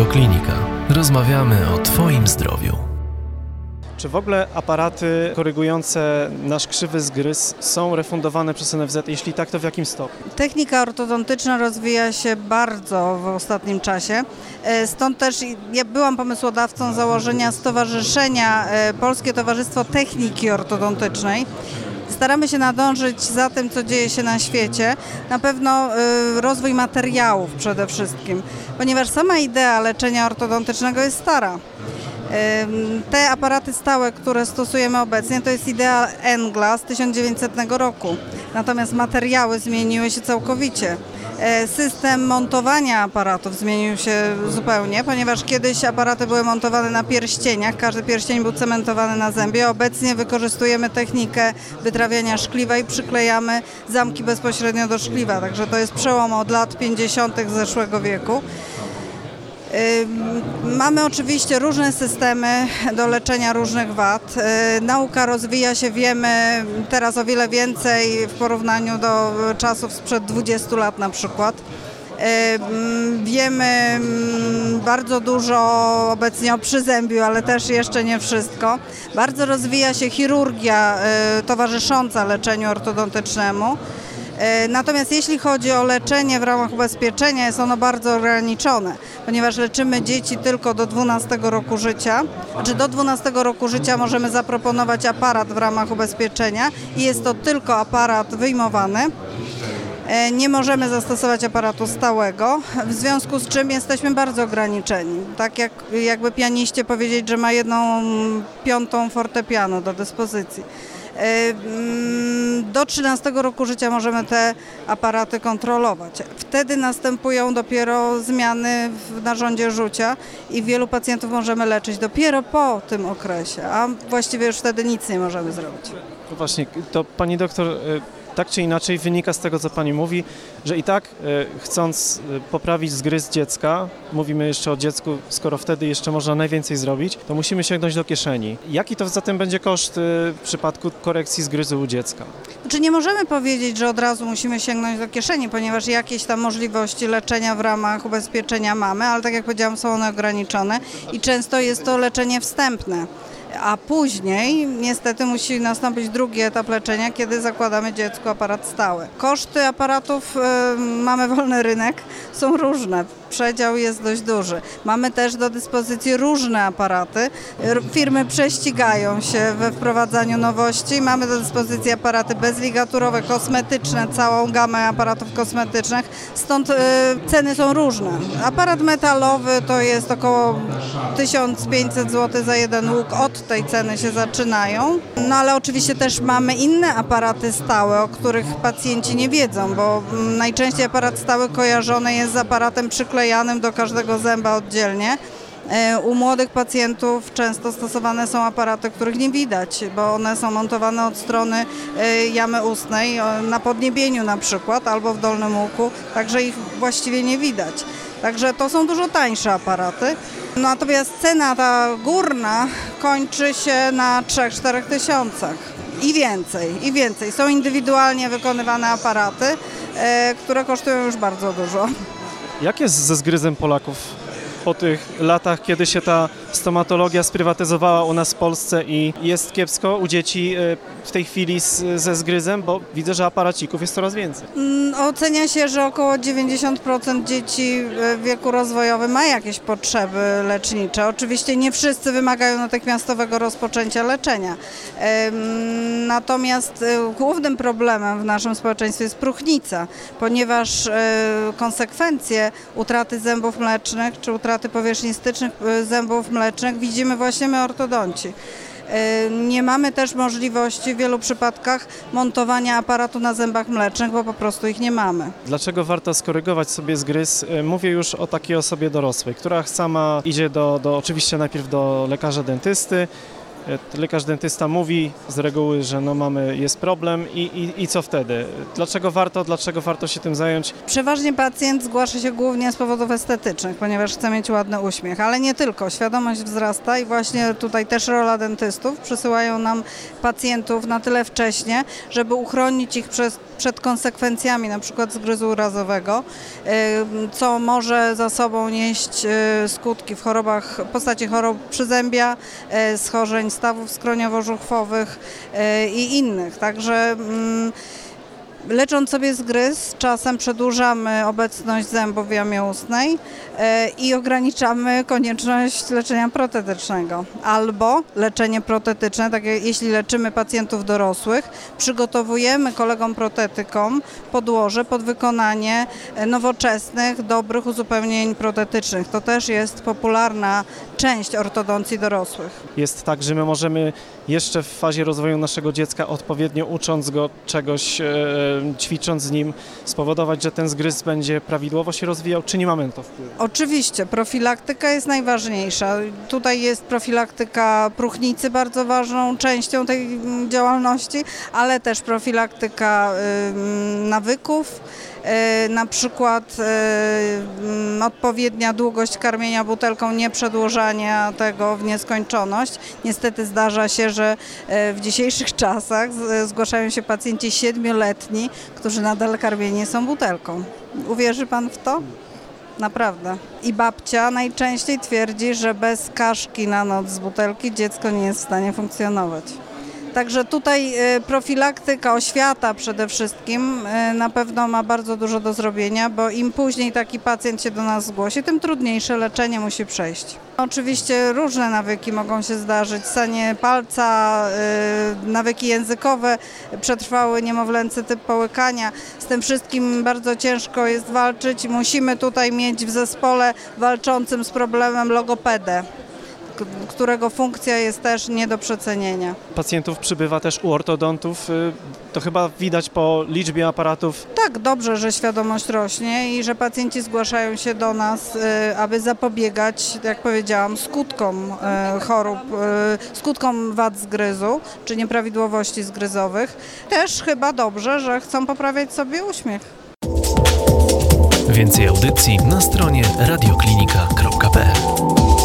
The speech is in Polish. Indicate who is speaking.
Speaker 1: Radioklinika. Rozmawiamy o Twoim zdrowiu.
Speaker 2: Czy w ogóle aparaty korygujące nasz krzywy zgryz są refundowane przez NFZ? Jeśli tak, to w jakim stopniu?
Speaker 3: Technika ortodontyczna rozwija się bardzo w ostatnim czasie. E, Stąd też ja byłam pomysłodawcą założenia Stowarzyszenia e, Polskie Towarzystwo Techniki Ortodontycznej. Staramy się nadążyć za tym, co dzieje się na świecie. Na pewno e, rozwój materiałów przede wszystkim, ponieważ sama idea leczenia ortodontycznego jest stara. Te aparaty stałe, które stosujemy obecnie, to jest idea Engla z 1900 roku. Natomiast materiały zmieniły się całkowicie. E, System montowania aparatów zmienił się zupełnie, ponieważ kiedyś aparaty były montowane na pierścieniach, każdy pierścień był cementowany na zębie. Obecnie wykorzystujemy technikę wytrawiania szkliwa i przyklejamy zamki bezpośrednio do szkliwa, także to jest przełom od lat 50. zeszłego wieku. Mamy oczywiście różne systemy do leczenia różnych wad. Yy, Nauka rozwija się, wiemy teraz o wiele więcej w porównaniu do czasów sprzed 20 lat na przykład. Wiemy bardzo dużo obecnie o przyzębiu, ale też jeszcze nie wszystko. Bardzo rozwija się chirurgia y, towarzysząca leczeniu ortodontycznemu. E, Natomiast jeśli chodzi o leczenie w ramach ubezpieczenia, jest ono bardzo ograniczone, ponieważ leczymy dzieci tylko do 12 roku życia. Znaczy do 12 roku życia możemy zaproponować aparat w ramach ubezpieczenia i jest to tylko aparat wyjmowany. E, Nie możemy zastosować aparatu stałego, w związku z czym jesteśmy bardzo ograniczeni. Tak jak jakby pianiście powiedzieć, że ma jedną piątą fortepianu do dyspozycji. E, mm, Do 13 roku życia możemy te aparaty kontrolować. Wtedy następują dopiero zmiany w narządzie rzucia i wielu pacjentów możemy leczyć dopiero po tym okresie, a właściwie już wtedy nic nie możemy zrobić.
Speaker 2: No Właśnie, to pani doktor, e, tak czy inaczej wynika z tego, co pani mówi, że i tak e, chcąc e, poprawić zgryz dziecka, mówimy jeszcze o dziecku, skoro wtedy jeszcze można najwięcej zrobić, to musimy sięgnąć do kieszeni. Jaki to zatem będzie koszt e, w przypadku korekcji zgryzu u dziecka?
Speaker 3: Znaczy nie możemy powiedzieć, że od razu musimy sięgnąć do kieszeni, ponieważ jakieś tam możliwości leczenia w ramach ubezpieczenia mamy, ale tak jak powiedziałam, są one ograniczone i często jest to leczenie wstępne. A później niestety musi nastąpić drugi etap leczenia, kiedy zakładamy dziecku aparat stały. Koszty aparatów, y, mamy wolny rynek, są różne. Przedział jest dość duży. Mamy też do dyspozycji różne aparaty. Firmy prześcigają się we wprowadzaniu nowości. Mamy do dyspozycji aparaty bezligaturowe, kosmetyczne, całą gamę aparatów kosmetycznych. Stąd y, ceny są różne. Aparat metalowy to jest około 1500 zł za jeden łuk. Od tej ceny się zaczynają. No ale oczywiście też mamy inne aparaty stałe, o których pacjenci nie wiedzą, bo mm, najczęściej aparat stały kojarzony jest z aparatem przyklejanym do każdego zęba oddzielnie. E, U młodych pacjentów często stosowane są aparaty, których nie widać, bo one są montowane od strony e, jamy ustnej, o, na podniebieniu na przykład, albo w dolnym łuku, także ich właściwie nie widać. Także to są dużo tańsze aparaty. Natomiast cena ta górna kończy się na 3-4 tysiącach i więcej, i więcej. Są indywidualnie wykonywane aparaty, e, które kosztują już bardzo dużo.
Speaker 2: Jak jest ze zgryzem Polaków po tych latach, kiedy się ta stomatologia sprywatyzowała u nas w Polsce i jest kiepsko u dzieci e, w tej chwili z, ze zgryzem, bo widzę, że aparacików jest coraz więcej.
Speaker 3: Mm, Ocenia się, że około 90% dzieci w wieku rozwojowym ma jakieś potrzeby lecznicze. Oczywiście nie wszyscy wymagają natychmiastowego rozpoczęcia leczenia. Natomiast e, głównym problemem w naszym społeczeństwie jest próchnica, ponieważ e, konsekwencje utraty zębów mlecznych czy utraty powierzchnistycznych e, zębów mlecznych widzimy właśnie my ortodonci. E, Nie mamy też możliwości w wielu przypadkach montowania aparatu na zębach mlecznych, bo po prostu ich nie mamy.
Speaker 2: Dlaczego warto skorygować sobie zgryz? E, Mówię już o takiej osobie dorosłej, która sama idzie do, do oczywiście najpierw do lekarza dentysty, Lekarz dentysta mówi z reguły, że no mamy, jest problem i, i, i co wtedy? Dlaczego warto, dlaczego warto się tym zająć?
Speaker 3: Przeważnie pacjent zgłasza się głównie z powodów estetycznych, ponieważ chce mieć ładny uśmiech, ale nie tylko. Świadomość wzrasta i właśnie tutaj też rola dentystów. Przysyłają nam pacjentów na tyle wcześnie, żeby uchronić ich przez, przed konsekwencjami na przykład zgryzu urazowego, y, co może za sobą nieść y, skutki w chorobach, w postaci chorób przyzębia, schorzeń stawów skroniowo-żuchwowych y, i innych. Także mm, Lecząc sobie zgryz, czasem przedłużamy obecność zębów w jamie ustnej e, i ograniczamy konieczność leczenia protetycznego. Albo leczenie protetyczne, tak jak jeśli leczymy pacjentów dorosłych, przygotowujemy kolegom protetykom podłoże pod wykonanie e, nowoczesnych, dobrych uzupełnień protetycznych. To też jest popularna część ortodoncji dorosłych.
Speaker 2: Jest tak, że my możemy jeszcze w fazie rozwoju naszego dziecka odpowiednio ucząc go czegoś, e, ćwicząc z nim, spowodować, że ten zgryz będzie prawidłowo się rozwijał, czy nie mamy na to wpływu?
Speaker 3: Oczywiście, profilaktyka jest najważniejsza. Tutaj jest profilaktyka próchnicy bardzo ważną częścią tej działalności, ale też profilaktyka nawyków, y, na przykład y, odpowiednia długość karmienia butelką, nie przedłużania tego w nieskończoność. Niestety zdarza się, że y, w dzisiejszych czasach zgłaszają się pacjenci siedmioletni, którzy nadal karmieni są butelką. Uwierzy pan w to? Naprawdę. I babcia najczęściej twierdzi, że bez kaszki na noc z butelki dziecko nie jest w stanie funkcjonować. Także tutaj y, profilaktyka, oświata przede wszystkim y, na pewno ma bardzo dużo do zrobienia, bo im później taki pacjent się do nas zgłosi, tym trudniejsze leczenie musi przejść. Oczywiście różne nawyki mogą się zdarzyć, sanie palca, y, nawyki językowe, przetrwały niemowlęcy typ połykania. Z tym wszystkim bardzo ciężko jest walczyć. Musimy tutaj mieć w zespole walczącym z problemem logopedę, którego funkcja jest też nie do przecenienia.
Speaker 2: Pacjentów przybywa też u ortodontów, y, to chyba widać po liczbie aparatów.
Speaker 3: Tak, dobrze, że świadomość rośnie i że pacjenci zgłaszają się do nas, y, aby zapobiegać, jak powiedziałam, skutkom y, chorób, skutkom wad zgryzu czy nieprawidłowości zgryzowych. Też chyba dobrze, że chcą poprawiać sobie uśmiech.
Speaker 1: Więcej audycji na stronie radioklinika.pl